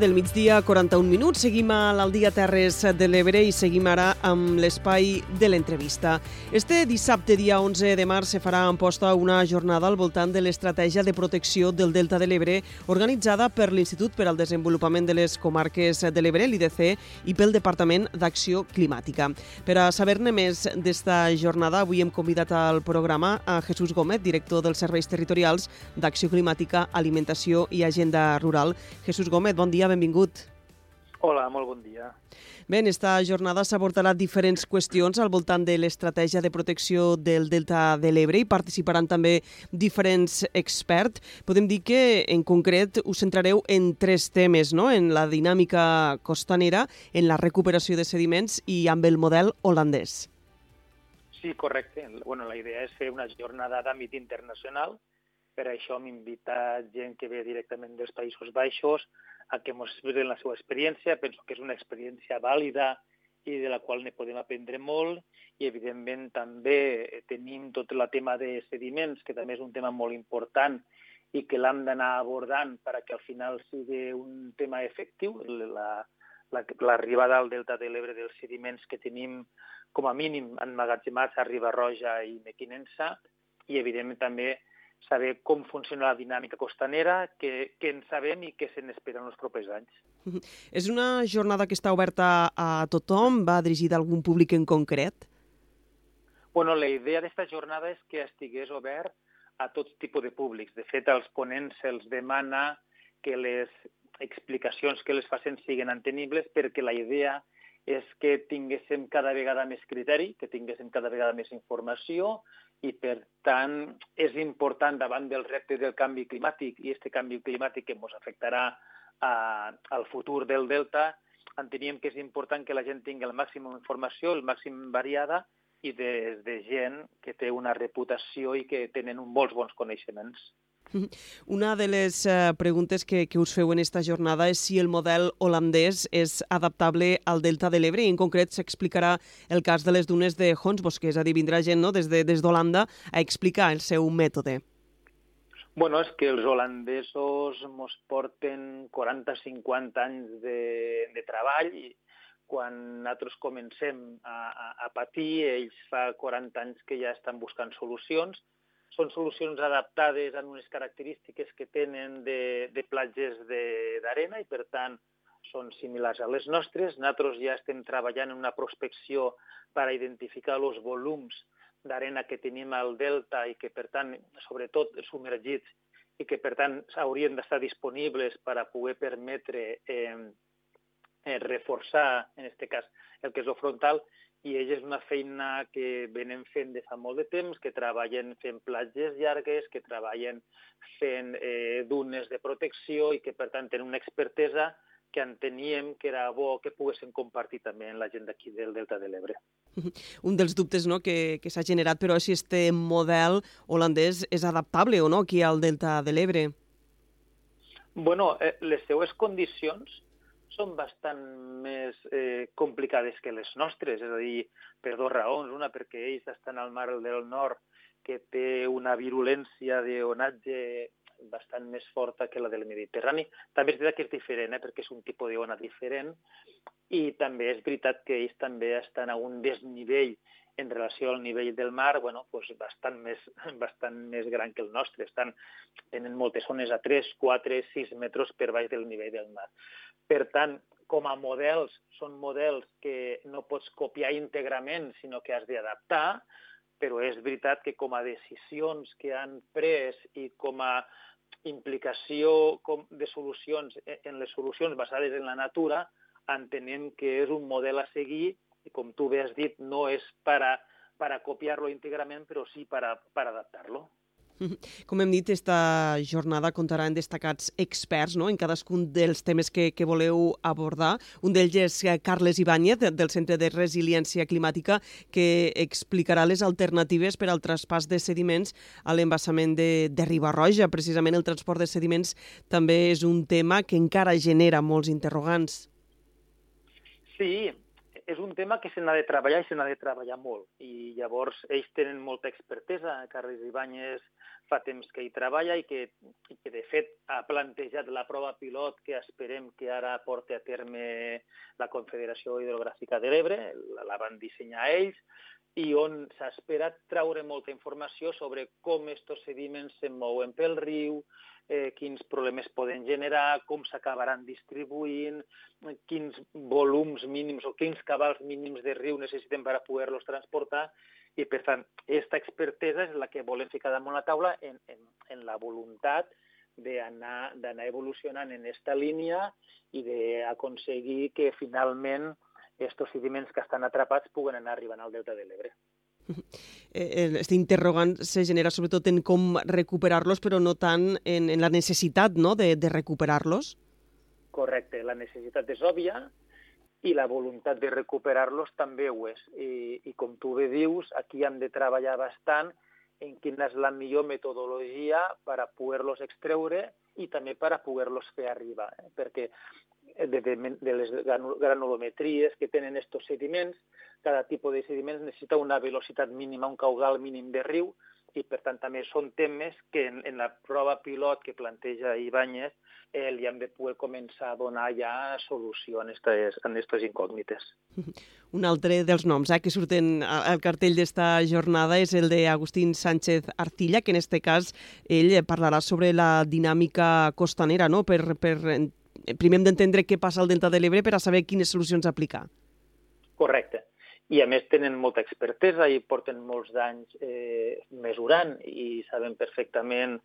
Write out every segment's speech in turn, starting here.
del migdia, 41 minuts. Seguim a l'Aldia Terres de l'Ebre i seguim ara amb l'espai de l'entrevista. Este dissabte, dia 11 de març, se farà en posta una jornada al voltant de l'estratègia de protecció del Delta de l'Ebre organitzada per l'Institut per al Desenvolupament de les Comarques de l'Ebre, l'IDC, i pel Departament d'Acció Climàtica. Per a saber-ne més d'esta jornada, avui hem convidat al programa a Jesús Gómez, director dels Serveis Territorials d'Acció Climàtica, Alimentació i Agenda Rural. Jesús Gómez, bon dia, benvingut. Hola, molt bon dia. Bé, en esta jornada s'abordaran diferents qüestions al voltant de l'estratègia de protecció del Delta de l'Ebre i participaran també diferents experts. Podem dir que, en concret, us centrareu en tres temes, no? en la dinàmica costanera, en la recuperació de sediments i amb el model holandès. Sí, correcte. Bueno, la idea és fer una jornada d'àmbit internacional. Per això hem invitat gent que ve directament dels Països Baixos, a que ens expliquen la seva experiència. Penso que és una experiència vàlida i de la qual ne podem aprendre molt i evidentment també tenim tot el tema de sediments, que també és un tema molt important i que l'hem d'anar abordant perquè al final sigui un tema efectiu, l'arribada la, la, al delta de l'Ebre dels sediments que tenim com a mínim emmagatzemats a Riba-roja i Mequinensa i evidentment també saber com funciona la dinàmica costanera, què, què en sabem i què se n'espera en els propers anys. És una jornada que està oberta a tothom? Va dirigida a algun públic en concret? Bueno, la idea d'esta jornada és que estigués obert a tot tipus de públics. De fet, als ponents se'ls demana que les explicacions que les facin siguin entenibles perquè la idea és que tinguéssim cada vegada més criteri, que tinguéssim cada vegada més informació i, per tant, és important davant del repte del canvi climàtic i aquest canvi climàtic que ens afectarà a, al futur del delta, enteníem que és important que la gent tingui el màxim d'informació, el màxim variada i des de gent que té una reputació i que tenen molts bons coneixements. Una de les uh, preguntes que, que us feu en esta jornada és si el model holandès és adaptable al Delta de l'Ebre i en concret s'explicarà el cas de les dunes de Honsbos, que és a dir, vindrà gent no, des d'Holanda de, a explicar el seu mètode. Bueno, és que els holandesos mos porten 40-50 anys de, de treball. I quan nosaltres comencem a, a, a patir, ells fa 40 anys que ja estan buscant solucions, són solucions adaptades a unes característiques que tenen de, de platges d'arena i, per tant, són similars a les nostres. Nosaltres ja estem treballant en una prospecció per a identificar els volums d'arena que tenim al delta i que, per tant, sobretot submergits, i que, per tant, haurien d'estar disponibles per a poder permetre eh, eh, reforçar, en aquest cas, el que és el frontal, i ella és una feina que venen fent de fa molt de temps, que treballen fent platges llargues, que treballen fent eh, dunes de protecció i que, per tant, tenen una expertesa que enteníem que era bo que poguessin compartir també amb la gent d'aquí del Delta de l'Ebre. Un dels dubtes no, que, que s'ha generat, però, si este model holandès és adaptable o no aquí al Delta de l'Ebre. Bueno, eh, les seues condicions són bastant més eh, complicades que les nostres, és a dir, per dues raons. Una, perquè ells estan al mar del nord, que té una virulència d'onatge bastant més forta que la del Mediterrani. També és veritat que és diferent, eh, perquè és un tipus d'ona diferent, i també és veritat que ells també estan a un desnivell en relació al nivell del mar, bueno, pues bastant, més, bastant més gran que el nostre. Estan, tenen moltes zones a 3, 4, 6 metres per baix del nivell del mar. Per tant, com a models, són models que no pots copiar íntegrament, sinó que has d'adaptar, però és veritat que com a decisions que han pres i com a implicació de solucions en les solucions basades en la natura, entenent que és un model a seguir i, com tu bé has dit, no és per a, per a copiar-lo íntegrament, però sí per, a, per adaptar-lo. Com hem dit, esta jornada comptarà amb destacats experts no? en cadascun dels temes que, que voleu abordar. Un d'ells és eh, Carles Ibáñez, del Centre de Resiliència Climàtica, que explicarà les alternatives per al traspàs de sediments a l'embassament de, de Ribarroja. Precisament el transport de sediments també és un tema que encara genera molts interrogants. Sí, és un tema que se n'ha de treballar i se n'ha de treballar molt. I llavors ells tenen molta expertesa. Carles Ibáñez fa temps que hi treballa i que, i que de fet ha plantejat la prova pilot que esperem que ara porti a terme la Confederació Hidrogràfica de l'Ebre, la, la van dissenyar ells, i on s'espera treure molta informació sobre com aquests sediments se mouen pel riu, eh, quins problemes poden generar, com s'acabaran distribuint, quins volums mínims o quins cabals mínims de riu necessiten per a poder-los transportar, i per tant, aquesta expertesa és la que volem ficar damunt la taula en, en, en la voluntat d'anar evolucionant en aquesta línia i d'aconseguir que finalment aquests sediments que estan atrapats puguen anar arribant al delta de l'Ebre. Este interrogant se genera sobretot en com recuperar-los, però no tant en, en la necessitat no? de, de recuperar-los? Correcte, la necessitat és òbvia i la voluntat de recuperar-los també ho és. I, I com tu bé dius, aquí hem de treballar bastant en quina és la millor metodologia per a poder-los extreure i també per a poder-los fer arribar. Eh? Perquè de, de, de les granulometries que tenen estos sediments, cada tipus de sediments necessita una velocitat mínima, un caudal mínim de riu, i per tant també són temes que en, en la prova pilot que planteja Ibáñez eh, li hem de poder començar a donar ja solució en aquestes incògnites. Un altre dels noms eh, que surten al cartell d'esta jornada és el de Agustín Sánchez Arcilla, que en este cas ell parlarà sobre la dinàmica costanera, no? per, per primer hem d'entendre què passa al Delta de l'Ebre per a saber quines solucions aplicar. Correcte i a més tenen molta expertesa i porten molts d'anys eh, mesurant i saben perfectament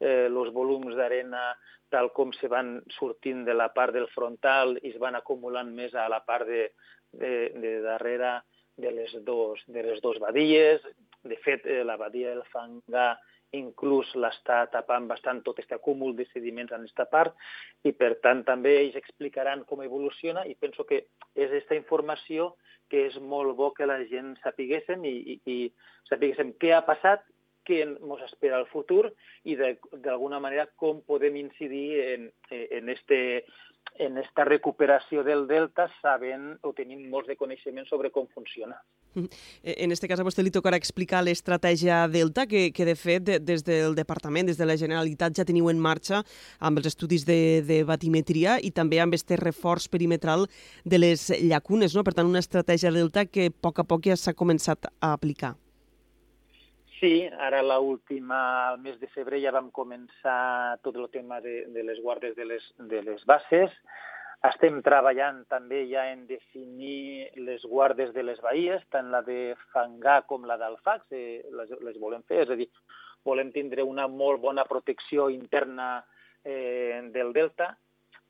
eh, els volums d'arena tal com se van sortint de la part del frontal i es van acumulant més a la part de, de, de darrere de les, dos, de les dos badies. De fet, eh, la badia del Fangà inclús l'està tapant bastant tot aquest acúmul de sediments en aquesta part i, per tant, també ells explicaran com evoluciona i penso que és aquesta informació que és molt bo que la gent sapiguessin i, i, i sapiguessin què ha passat, què ens espera al futur i d'alguna manera com podem incidir en, en, este, en esta recuperació del delta sabent o tenint molts de coneixements sobre com funciona. En aquest cas a vostè li tocarà explicar l'estratègia Delta, que, que de fet des del Departament, des de la Generalitat ja teniu en marxa amb els estudis de, de batimetria i també amb aquest reforç perimetral de les llacunes. No? Per tant, una estratègia Delta que a poc a poc ja s'ha començat a aplicar. Sí, ara l'última, al mes de febrer ja vam començar tot el tema de, de les guardes de les, de les bases, estem treballant també ja en definir les guardes de les bahies, tant la de Fangà com la d'Alfax, eh, les, les volem fer, és a dir, volem tindre una molt bona protecció interna eh, del delta.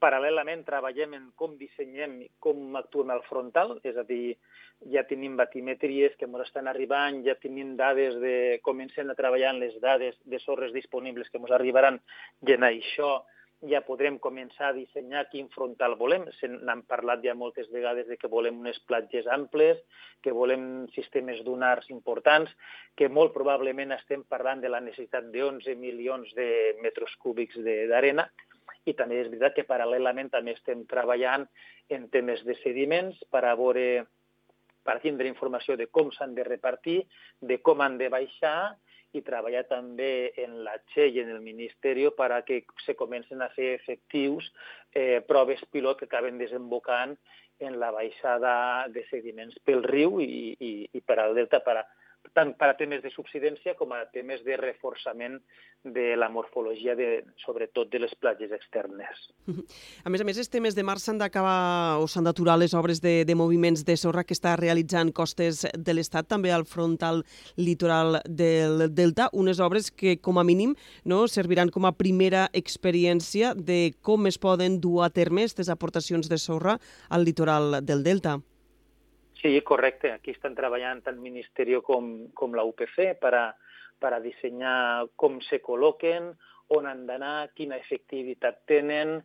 Paral·lelament treballem en com dissenyem i com actuem al frontal, és a dir, ja tenim batimetries que ens estan arribant, ja tenim dades de... comencem a treballar en les dades de sorres disponibles que ens arribaran i en això ja podrem començar a dissenyar quin frontal volem. N'hem parlat ja moltes vegades de que volem unes platges amples, que volem sistemes dunars importants, que molt probablement estem parlant de la necessitat de 11 milions de metres cúbics d'arena, i també és veritat que paral·lelament també estem treballant en temes de sediments per a veure per tindre informació de com s'han de repartir, de com han de baixar i treballar també en la Che i en el Ministeri per a que se comencen a fer efectius eh, proves pilot que acaben desembocant en la baixada de sediments pel riu i, i, i per al delta per a, tant per a temes de subsidència com a temes de reforçament de la morfologia, de, sobretot de les platges externes. A més a més, este mes de març s'han d'acabar o s'han d'aturar les obres de, de moviments de sorra que està realitzant costes de l'Estat, també al frontal litoral del Delta, unes obres que, com a mínim, no, serviran com a primera experiència de com es poden dur a terme aquestes aportacions de sorra al litoral del Delta. Sí, correcte. Aquí estan treballant tant el Ministeri com, com la UPC per a, per a dissenyar com se col·loquen, on han d'anar, quina efectivitat tenen,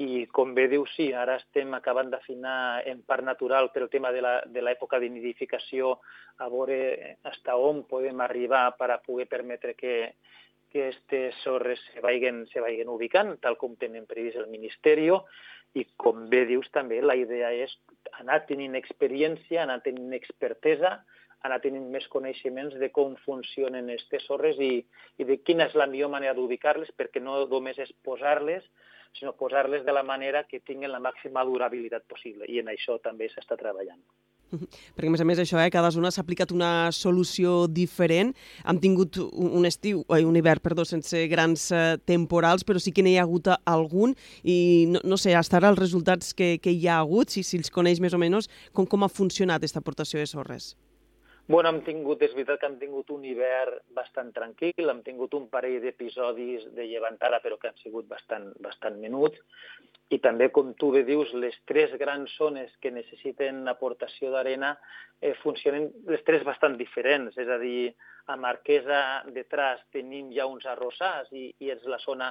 i com bé diu, sí, ara estem acabant d'afinar en part natural per el tema de l'època de nidificació a veure fins on podem arribar per a poder permetre que, que aquestes sorres se vagin, se vagin ubicant, tal com tenen previst el Ministeri, i com bé dius també, la idea és anar tenint experiència, anar tenint expertesa, anar tenint més coneixements de com funcionen aquestes sorres i, i de quina és la millor manera d'ubicar-les, perquè no només és posar-les, sinó posar-les de la manera que tinguin la màxima durabilitat possible. I en això també s'està treballant. Perquè, a més a més, això, eh, cada zona s'ha aplicat una solució diferent. Hem tingut un estiu, oi, un hivern, perdó, sense grans eh, temporals, però sí que n'hi ha hagut algun i, no, no sé, hasta ara els resultats que, que hi ha hagut, si, si els coneix més o menys, com, com ha funcionat aquesta aportació de sorres? Bueno, hem tingut, és veritat que hem tingut un hivern bastant tranquil, hem tingut un parell d'episodis de llevantada, però que han sigut bastant, bastant menuts, i també, com tu bé dius, les tres grans zones que necessiten aportació d'arena eh, funcionen les tres bastant diferents, és a dir, a Marquesa detrás tenim ja uns arrossars i, i és la zona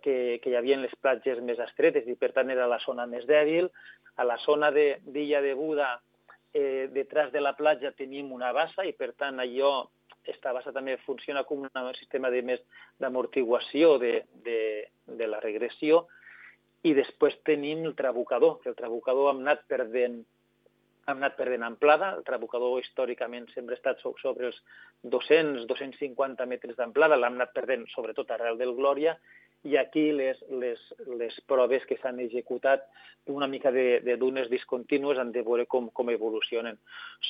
que, que hi havia les platges més estretes i per tant era la zona més dèbil. A la zona d'Illa de, de Buda eh, detrás de la platja tenim una bassa i, per tant, allò, aquesta bassa també funciona com un sistema de més d'amortiguació de, de, de la regressió i després tenim el trabucador, que el trabucador hem anat perdent hem anat perdent amplada, el trabucador històricament sempre ha estat sobre els 200-250 metres d'amplada, l'hem anat perdent sobretot arrel del Glòria, i aquí les, les, les proves que s'han executat una mica de, de dunes discontínues han de veure com, com evolucionen.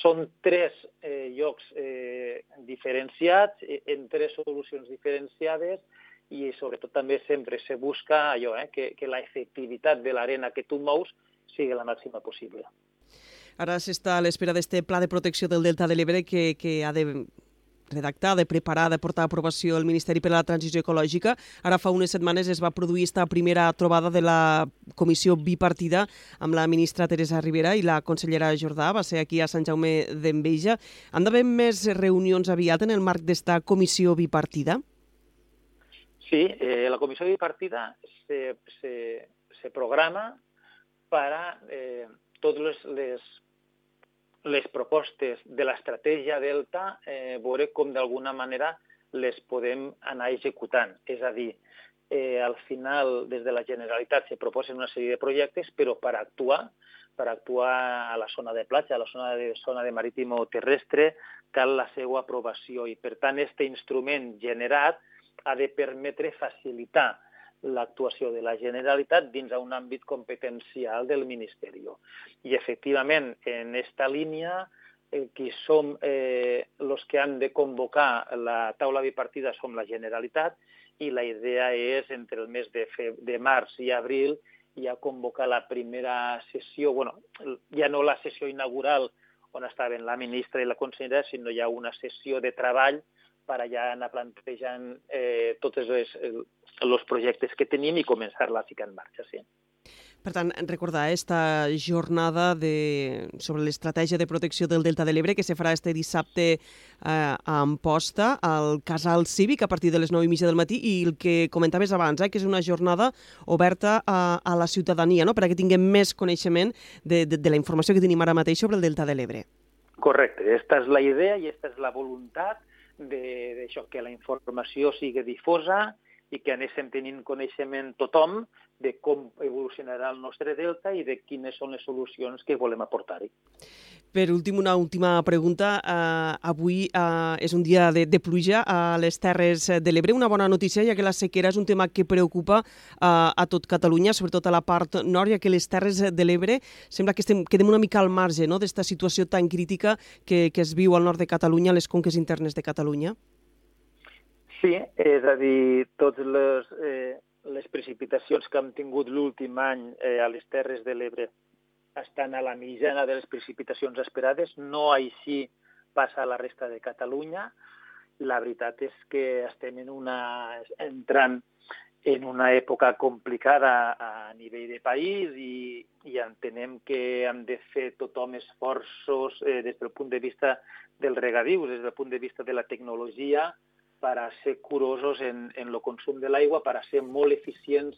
Són tres eh, llocs eh, diferenciats, eh, en tres solucions diferenciades, i sobretot també sempre se busca allò, eh, que, que la efectivitat de l'arena que tu mous sigui la màxima possible. Ara s'està a l'espera d'este pla de protecció del Delta de l'Ebre que, que ha de preparar, de portar a aprovació el Ministeri per a la Transició Ecològica. Ara fa unes setmanes es va produir esta primera trobada de la comissió bipartida amb la ministra Teresa Rivera i la consellera Jordà, va ser aquí a Sant Jaume d'Enveja. Han d'haver més reunions aviat en el marc d'esta comissió bipartida? Sí, eh, la comissió bipartida se, se, se programa para eh, totes les, les les propostes de l'estratègia Delta, eh, veure com d'alguna manera les podem anar executant. És a dir, eh, al final, des de la Generalitat se proposen una sèrie de projectes, però per actuar, per actuar a la zona de platja, a la zona de, zona de marítim o terrestre, cal la seva aprovació. I, per tant, aquest instrument generat ha de permetre facilitar l'actuació de la Generalitat dins a un àmbit competencial del Ministeri. I, efectivament, en aquesta línia, eh, qui som eh, que han de convocar la taula bipartida som la Generalitat i la idea és, entre el mes de, fe, de març i abril, ja convocar la primera sessió, bueno, ja no la sessió inaugural on estaven la ministra i la consellera, sinó ja una sessió de treball per allà anar plantejant eh, tots els, els projectes que tenim i començar-la a ficar en marxa, sí. Per tant, recordar esta jornada de, sobre l'estratègia de protecció del Delta de l'Ebre que se farà este dissabte eh, a Amposta, al Casal Cívic, a partir de les 9 i mitja del matí, i el que comentaves abans, eh, que és una jornada oberta a, a la ciutadania, no? perquè tinguem més coneixement de, de, de la informació que tenim ara mateix sobre el Delta de l'Ebre. Correcte, aquesta és la idea i aquesta és la voluntat d'això, que la informació sigui difosa i que anéssim tenint coneixement tothom de com evolucionarà el nostre delta i de quines són les solucions que volem aportar-hi. Per últim, una última pregunta. Uh, avui uh, és un dia de, de pluja a les Terres de l'Ebre. Una bona notícia, ja que la sequera és un tema que preocupa uh, a tot Catalunya, sobretot a la part nord, ja que les Terres de l'Ebre sembla que estem, quedem una mica al marge no?, d'esta situació tan crítica que, que es viu al nord de Catalunya, a les conques internes de Catalunya. Sí, és a dir, totes les, eh, les precipitacions que hem tingut l'últim any eh, a les Terres de l'Ebre estan a la mitjana de les precipitacions esperades, no així passa a la resta de Catalunya. La veritat és que estem en una, entrant en una època complicada a nivell de país i, i entenem que hem de fer tothom esforços eh, des del punt de vista del regadiu, des del punt de vista de la tecnologia, per a ser curosos en, en el consum de l'aigua, per a ser molt eficients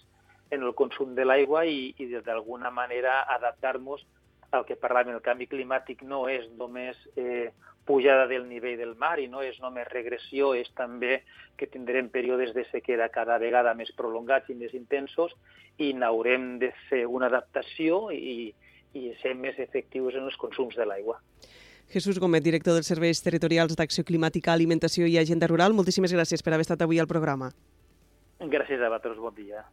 en el consum de l'aigua i, i d'alguna manera adaptar-nos al que parlàvem. El canvi climàtic no és només eh, pujada del nivell del mar i no és només regressió, és també que tindrem períodes de sequera cada vegada més prolongats i més intensos i n'haurem de fer una adaptació i, i ser més efectius en els consums de l'aigua. Jesús Gómez, director dels Serveis Territorials d'Acció Climàtica, Alimentació i Agenda Rural, moltíssimes gràcies per haver estat avui al programa. Gràcies a vosaltres, bon dia.